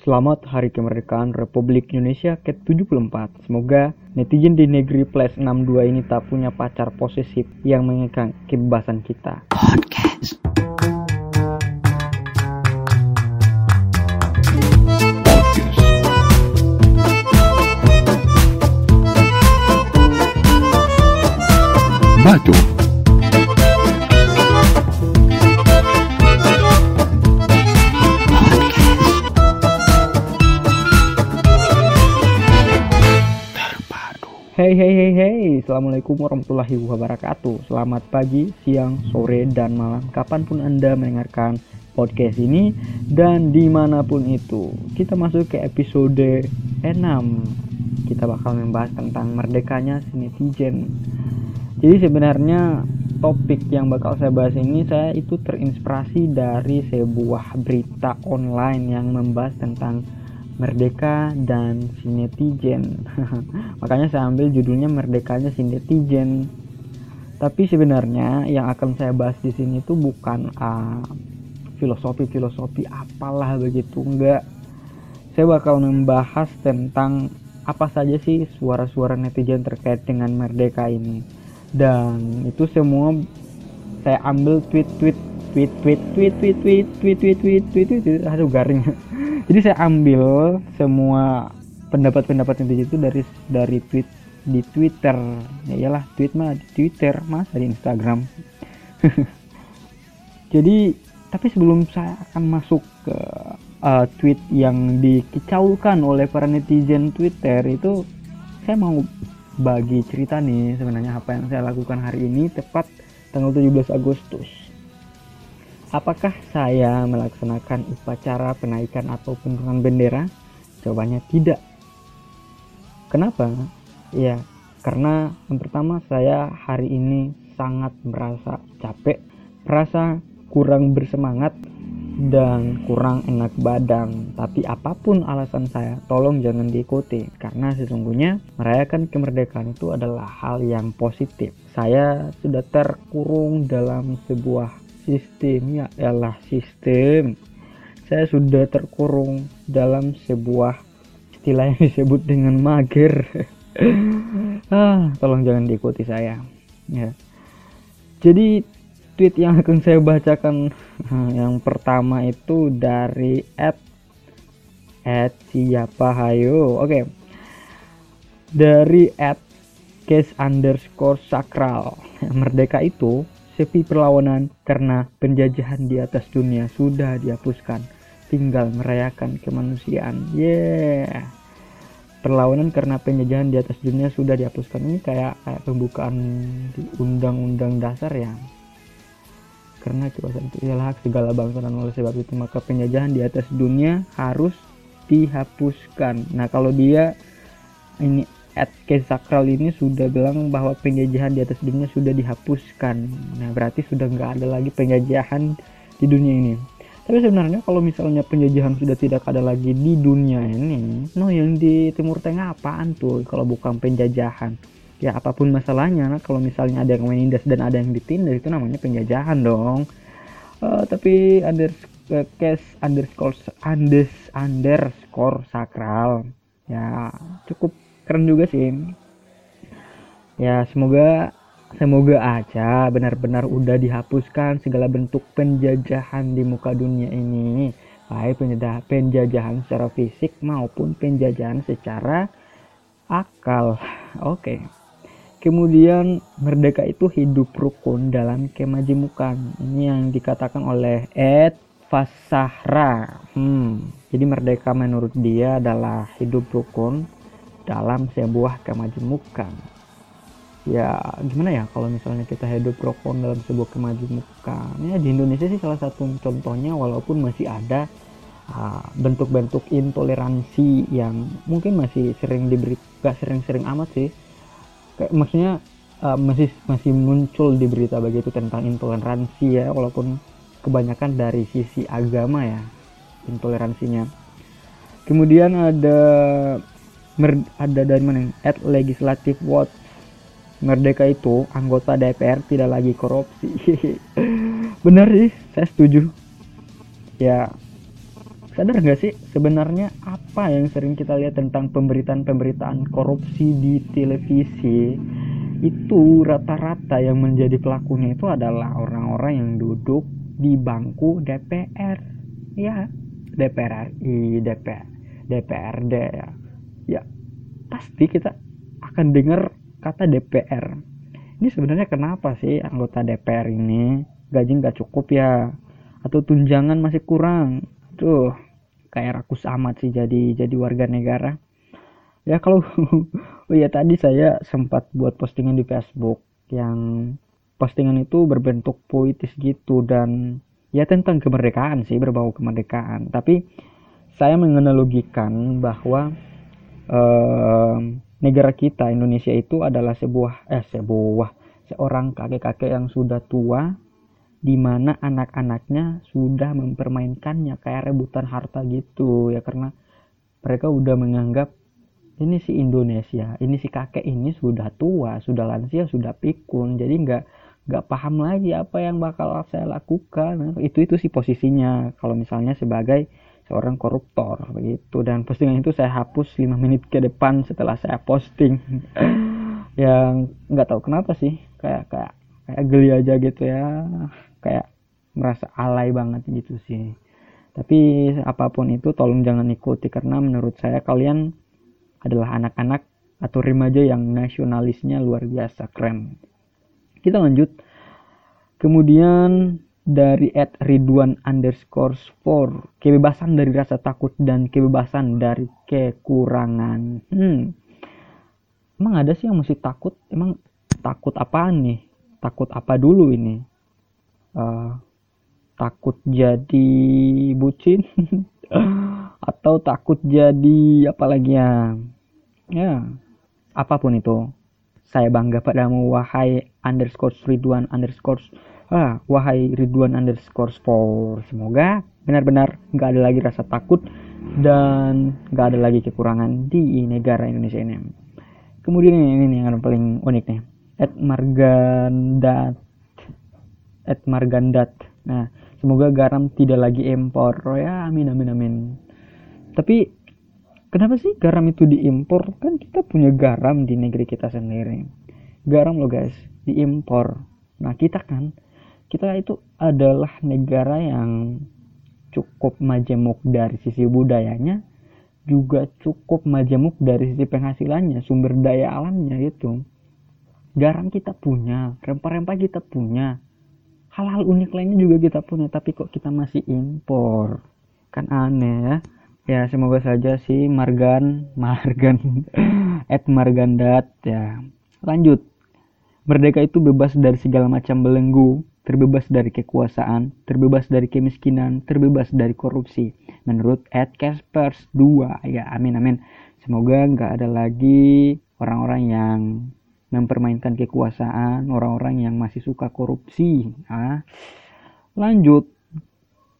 Selamat Hari Kemerdekaan Republik Indonesia ke-74. Semoga netizen di negeri plus 62 ini tak punya pacar posesif yang mengekang kebebasan kita. Podcast. Batu Hey hey hey hey. Assalamualaikum warahmatullahi wabarakatuh. Selamat pagi, siang, sore, dan malam. Kapan pun anda mendengarkan podcast ini Dan di mana pun itu Kita masuk ke episode 6 Kita bakal membahas tentang merdekanya si netizen Jadi sebenarnya topik yang bakal saya bahas ini Saya itu terinspirasi dari sebuah berita online Yang membahas tentang Merdeka dan si netizen. Makanya saya ambil judulnya Merdekanya si netizen. Tapi sebenarnya yang akan saya bahas di sini itu bukan uh, filosofi-filosofi apalah begitu enggak. Saya bakal membahas tentang apa saja sih suara-suara netizen terkait dengan merdeka ini. Dan itu semua saya ambil tweet-tweet tweet-tweet tweet-tweet tweet-tweet tweet-tweet tweet-tweet aduh garing jadi saya ambil semua pendapat-pendapat netizen itu dari dari tweet di Twitter. Ya iyalah tweet mah di Twitter mas di Instagram? Jadi tapi sebelum saya akan masuk ke uh, tweet yang dikicaukan oleh para netizen Twitter itu saya mau bagi cerita nih sebenarnya apa yang saya lakukan hari ini tepat tanggal 17 Agustus Apakah saya melaksanakan upacara penaikan atau penurunan bendera? Jawabannya tidak. Kenapa? Ya, karena yang pertama saya hari ini sangat merasa capek, merasa kurang bersemangat dan kurang enak badan. Tapi apa pun alasan saya, tolong jangan diikuti karena sesungguhnya merayakan kemerdekaan itu adalah hal yang positif. Saya sudah terkurung dalam sebuah sistem ya adalah sistem. Saya sudah terkurung dalam sebuah istilah yang disebut dengan mager. Ah tolong jangan diikuti saya. Ya. Jadi tweet yang akan saya bacakan yang pertama itu dari at at siapa hayo. Oke. Dari at case underscore sakral. Merdeka itu sepi perlawanan karena penjajahan di atas dunia sudah dihapuskan. Tinggal merayakan kemanusiaan. Yeah. Perlawanan karena penjajahan di atas dunia sudah dihapuskan. Ini kayak kayak pembukaan di undang-undang dasar ya. Karena kekuasaan itu ialah hak segala bangsa dan oleh sebab itu maka penjajahan di atas dunia harus dihapuskan. Nah kalau dia ini at case sakral ini sudah bilang bahwa penjajahan di atas dunia sudah dihapuskan. Nah, berarti sudah nggak ada lagi penjajahan di dunia ini. Tapi sebenarnya kalau misalnya penjajahan sudah tidak ada lagi di dunia ini, no yang di Timur Tengah apaan tuh kalau bukan penjajahan? Ya apa pun masalahnya, nah, kalau misalnya ada yang menindas dan ada yang ditindas itu namanya penjajahan dong. Uh, tapi under uh, case underscore unders underscore sakral ya cukup keren juga sih. Ya semoga semoga aja benar-benar udah dihapuskan segala bentuk penjajahan di muka dunia ini. Baik penjajahan secara fisik maupun penjajahan secara akal. Oke. Kemudian merdeka itu hidup rukun dalam kemajemukan. Ini yang dikatakan oleh Ed Fasahra hmm, jadi merdeka menurut dia adalah hidup rukun dalam sebuah kemajemukan. Ya gimana ya kalau misalnya kita hidup rokok dalam sebuah kemajemukan? Ya di Indonesia sih salah satu contohnya walaupun masih ada ah, bentuk-bentuk uh, intoleransi yang mungkin masih sering diberi gak sering-sering amat sih. Kayak maksudnya uh, masih masih muncul di berita begitu tentang intoleransi ya walaupun kebanyakan dari sisi agama ya intoleransinya. Kemudian ada ada dari mana at legislative watch. Merdeka itu anggota DPR tidak lagi korupsi. Benar sih saya setuju. Ya sadar nggak sih sebenarnya apa yang sering kita lihat tentang pemberitaan-pemberitaan korupsi di televisi? Itu rata-rata yang menjadi pelakunya itu adalah orang-orang yang duduk di bangku DPR ya DPR RI DPR DPRD ya ya pasti kita akan dengar kata DPR ini sebenarnya kenapa sih anggota DPR ini gaji nggak cukup ya? Atau tunjangan masih kurang? Tuh kayak rakus amat sih jadi jadi warga negara. Ya kalau oh ya tadi saya sempat buat postingan di Facebook yang postingan itu berbentuk puitis gitu dan ya tentang kemerdekaan sih berbau kemerdekaan. Tapi saya menganalogikan bahwa eh, negara kita Indonesia itu adalah sebuah eh sebuah seorang kakek-kakek yang sudah tua di mana anak-anaknya sudah mempermainkannya kayak rebutan harta gitu ya karena mereka udah menganggap ini si Indonesia ini si kakek ini sudah tua sudah lansia sudah pikun jadi nggak nggak paham lagi apa yang bakal saya lakukan. Itu itu sih posisinya. Kalau misalnya sebagai seorang koruptor begitu. Dan postingan itu saya hapus 5 menit ke depan setelah saya posting. Yang nggak tahu kenapa sih. Kayak kayak kayak geli aja gitu ya. Kayak merasa alay banget gitu sih. Tapi apa pun itu tolong jangan ikuti. Karena menurut saya kalian adalah anak-anak atau remaja yang nasionalisnya luar biasa keren. Kita lanjut. Kemudian dari at Ridwan underscore for kebebasan dari rasa takut dan kebebasan dari kekurangan. Hmm. emang ada sih yang mesti takut? Emang takut apaan nih? Takut apa dulu ini? Uh, takut jadi bucin? Atau takut jadi apa lagi ya? Ya apa pun itu. Saya bangga padamu wahai underscore Ridwan underscore ah wahai Ridwan underscore sport semoga benar-benar nggak ada lagi rasa takut dan nggak ada lagi kekurangan di negara Indonesia ini kemudian ini, ini yang paling unik nih Ed Margandat at Margandat. Nah, semoga garam tidak lagi impor. Oh ya, amin amin amin. Tapi kenapa sih garam itu diimpor? Kan kita punya garam di negeri kita sendiri. Garam loh guys, diimpor. Nah, kita kan kita itu adalah negara yang cukup majemuk dari sisi budayanya, juga cukup majemuk dari sisi penghasilannya, sumber daya alamnya itu. Garam kita punya, rempah-rempah kita punya, hal-hal unik lainnya juga kita punya tapi kok kita masih impor? Kan aneh ya. Ya semoga saja si Margan Margan at Margandat ya. Lanjut. Merdeka itu bebas dari segala macam belenggu terbebas dari kekuasaan terbebas dari kemiskinan terbebas dari korupsi. Menurut Ed Caspers 2 ya amin amin. Semoga nggak ada lagi orang-orang yang mempermainkan kekuasaan orang-orang yang masih suka korupsi. Nah, lanjut.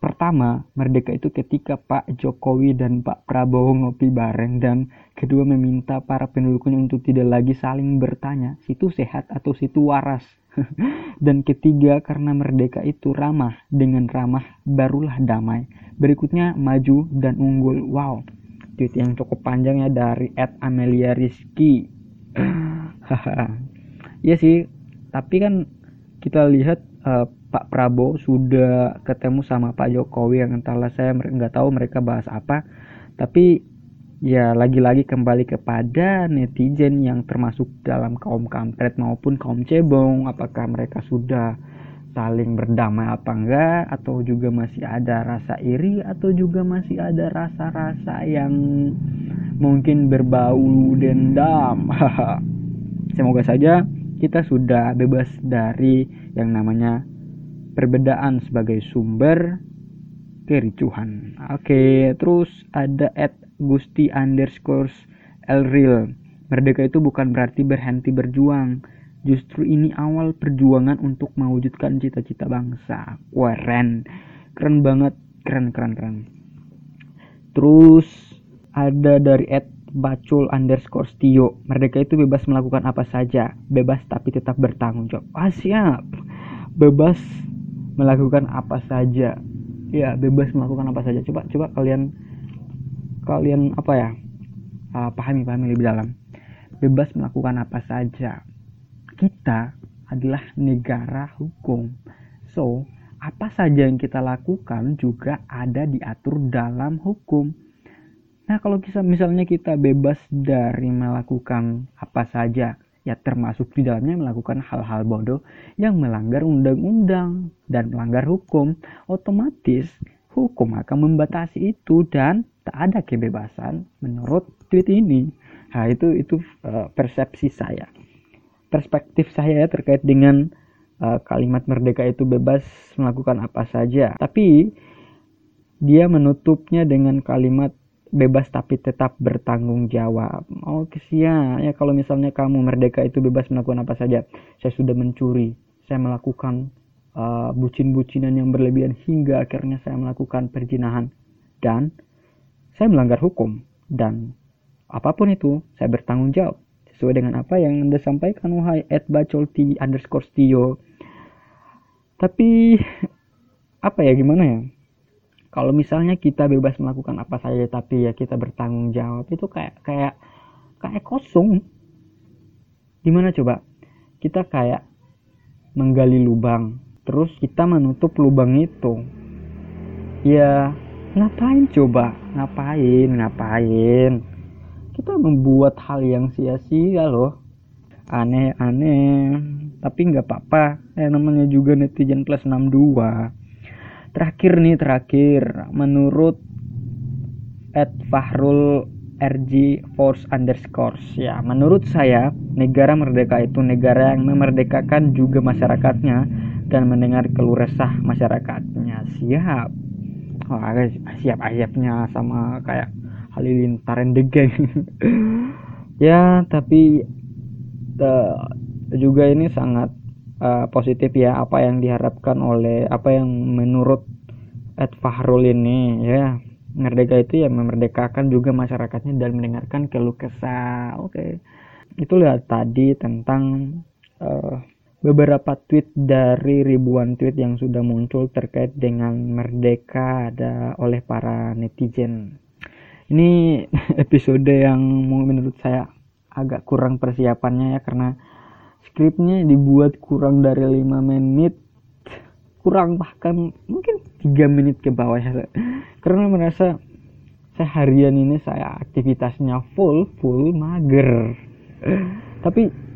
Pertama merdeka itu ketika Pak Jokowi dan Pak Prabowo ngopi bareng dan kedua meminta para pendukungnya untuk tidak lagi saling bertanya situ sehat atau situ waras dan ketiga karena merdeka itu ramah dengan ramah barulah damai. Berikutnya maju dan unggul. Wow tweet yang cukup panjang ya dari Ed Amelia Rizky. Iya sih, tapi kan kita lihat uh, Pak Prabowo sudah ketemu sama Pak Jokowi yang entahlah saya nggak tahu mereka bahas apa, tapi ya lagi-lagi kembali kepada netizen yang termasuk dalam kaum kampret maupun kaum cebong, apakah mereka sudah saling berdamai apa enggak? Atau juga masih ada rasa iri? Atau juga masih ada rasa-rasa yang mungkin berbau dendam? Semoga saja kita sudah bebas dari yang namanya perbedaan sebagai sumber kericuhan. Oke terus ada at gusti underscore elreal merdeka itu bukan berarti berhenti berjuang Justru ini awal perjuangan untuk mewujudkan cita-cita bangsa. Keren. Keren banget. Keren, keren, keren. Terus ada dari Ed Bacul underscore Stio. Merdeka itu bebas melakukan apa saja. Bebas tapi tetap bertanggung jawab. Ah siap. Bebas melakukan apa saja. ya bebas melakukan apa saja coba coba kalian kalian apa ya uh, pahami pahami lebih dalam. Bebas melakukan apa saja. Kita adalah negara hukum. So apa saja yang kita lakukan juga ada diatur dalam hukum. Nah, kalau kita misalnya kita bebas dari melakukan apa saja, ya termasuk di dalamnya melakukan hal-hal bodoh yang melanggar undang-undang dan melanggar hukum, otomatis hukum akan membatasi itu dan tak ada kebebasan menurut tweet ini. Nah, itu itu uh, persepsi saya. Perspektif saya terkait dengan uh, kalimat merdeka itu bebas melakukan apa saja. Tapi dia menutupnya dengan kalimat bebas tapi tetap bertanggung jawab. Oh kesian ya kalau misalnya kamu merdeka itu bebas melakukan apa saja. Saya sudah mencuri, saya melakukan uh, bucin-bucinan yang berlebihan hingga akhirnya saya melakukan perjinahan dan saya melanggar hukum dan apa pun itu saya bertanggung jawab sesuai dengan apa yang anda sampaikan wahai at bacolti underscore stio tapi apa ya gimana ya? Kalau misalnya kita bebas melakukan apa saja tapi ya kita bertanggung jawab itu kayak kayak kayak kosong. Gimana coba? Kita kayak menggali lubang terus kita menutup lubang itu. Ya ngapain coba? Ngapain? Ngapain? Kita membuat hal yang sia-sia loh. Aneh-aneh. Tapi nggak apa-apa. Eh, namanya juga netizen plus 62 terakhir nih terakhir. Menurut at Fahrul RG Force underscore. Ya menurut saya negara merdeka itu negara yang memerdekakan juga masyarakatnya dan mendengar keluh resah masyarakatnya. Siap oh, siap siapnya sama kayak Halilintar and the gang. Ya tapi uh, juga ini sangat uh, positif ya apa yang diharapkan oleh apa yang menurut Ed Fahrul ini ya. Merdeka itu ya memerdekakan juga masyarakatnya dan mendengarkan keluh kesah. Oke. Okay. itu lihat tadi tentang uh, beberapa tweet dari ribuan tweet yang sudah muncul terkait dengan merdeka ada oleh para netizen. Ini episode yang menurut saya agak kurang persiapannya ya karena skripnya dibuat kurang dari 5 menit. Kurang bahkan mungkin 3 menit ke bawah ya. Karena merasa seharian ini saya aktivitasnya full full mager. Tapi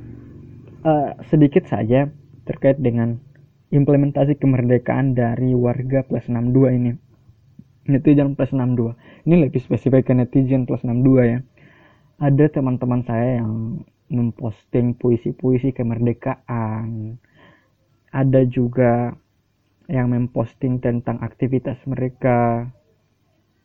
uh, sedikit saja terkait dengan implementasi kemerdekaan dari warga plus 62 ini. Netizen plus 62 ini lebih spesifik ke netizen plus 62 ya. Ada teman-teman saya yang memposting puisi-puisi kemerdekaan. Ada juga yang memposting tentang aktivitas mereka.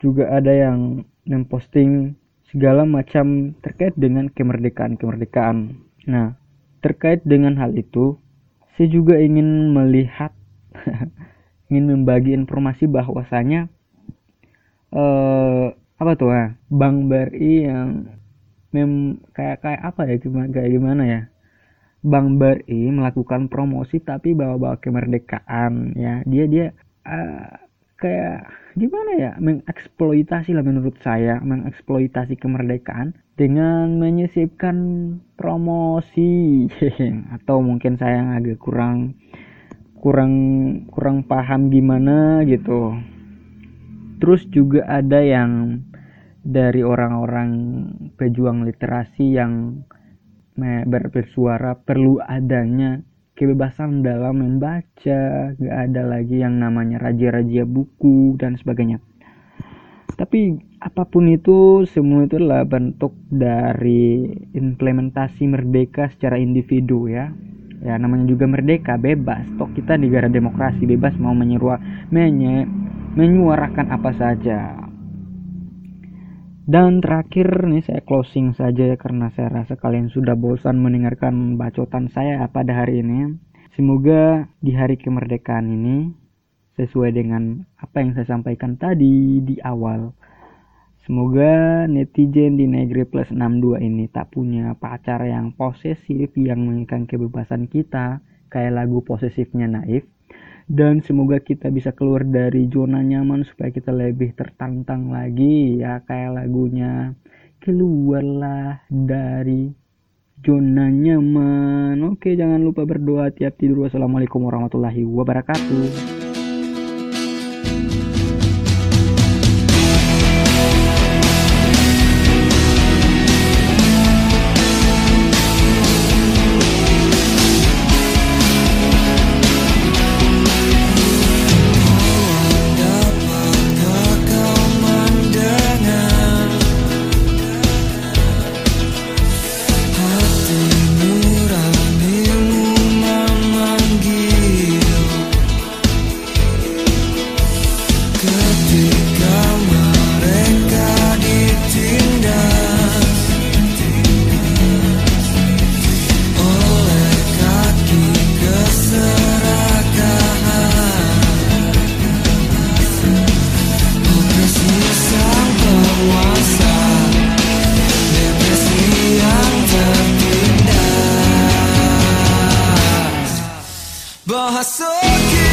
Juga ada yang memposting segala macam terkait dengan kemerdekaan-kemerdekaan. Nah terkait dengan hal itu saya juga ingin melihat ingin membagi informasi bahwasanya eh, apa tuh ya Bang Bari yang mem kayak kayak apa ya gimana kayak gimana ya? Bang Bari melakukan promosi tapi bawa-bawa kemerdekaan ya. Dia dia uh, kayak gimana ya mengeksploitasi lah menurut saya mengeksploitasi kemerdekaan dengan menyisipkan promosi. Atau mungkin saya yang agak kurang kurang kurang paham gimana gitu. Terus juga ada yang dari orang-orang pejuang literasi yang bersuara perlu adanya kebebasan dalam membaca, gak ada lagi yang namanya raja-raja buku dan sebagainya. Tapi apa pun itu, semua itu adalah bentuk dari implementasi merdeka secara individu ya. Ya namanya juga merdeka, bebas. Toh kita negara demokrasi, bebas mau menyuarakan apa saja dan terakhir nih saya closing saja ya karena saya rasa kalian sudah bosan mendengarkan bacotan saya pada hari ini. Semoga di hari kemerdekaan ini sesuai dengan apa yang saya sampaikan tadi di awal. Semoga netizen di Negeri Plus 62 ini tak punya pacar yang posesif yang menginginkan kebebasan kita kayak lagu posesifnya Naif dan semoga kita bisa keluar dari zona nyaman supaya kita lebih tertantang lagi ya kayak lagunya. Keluarlah dari zona nyaman. Oke jangan lupa berdoa tiap tidur. Wassalamualaikum warahmatullahi wabarakatuh my soul.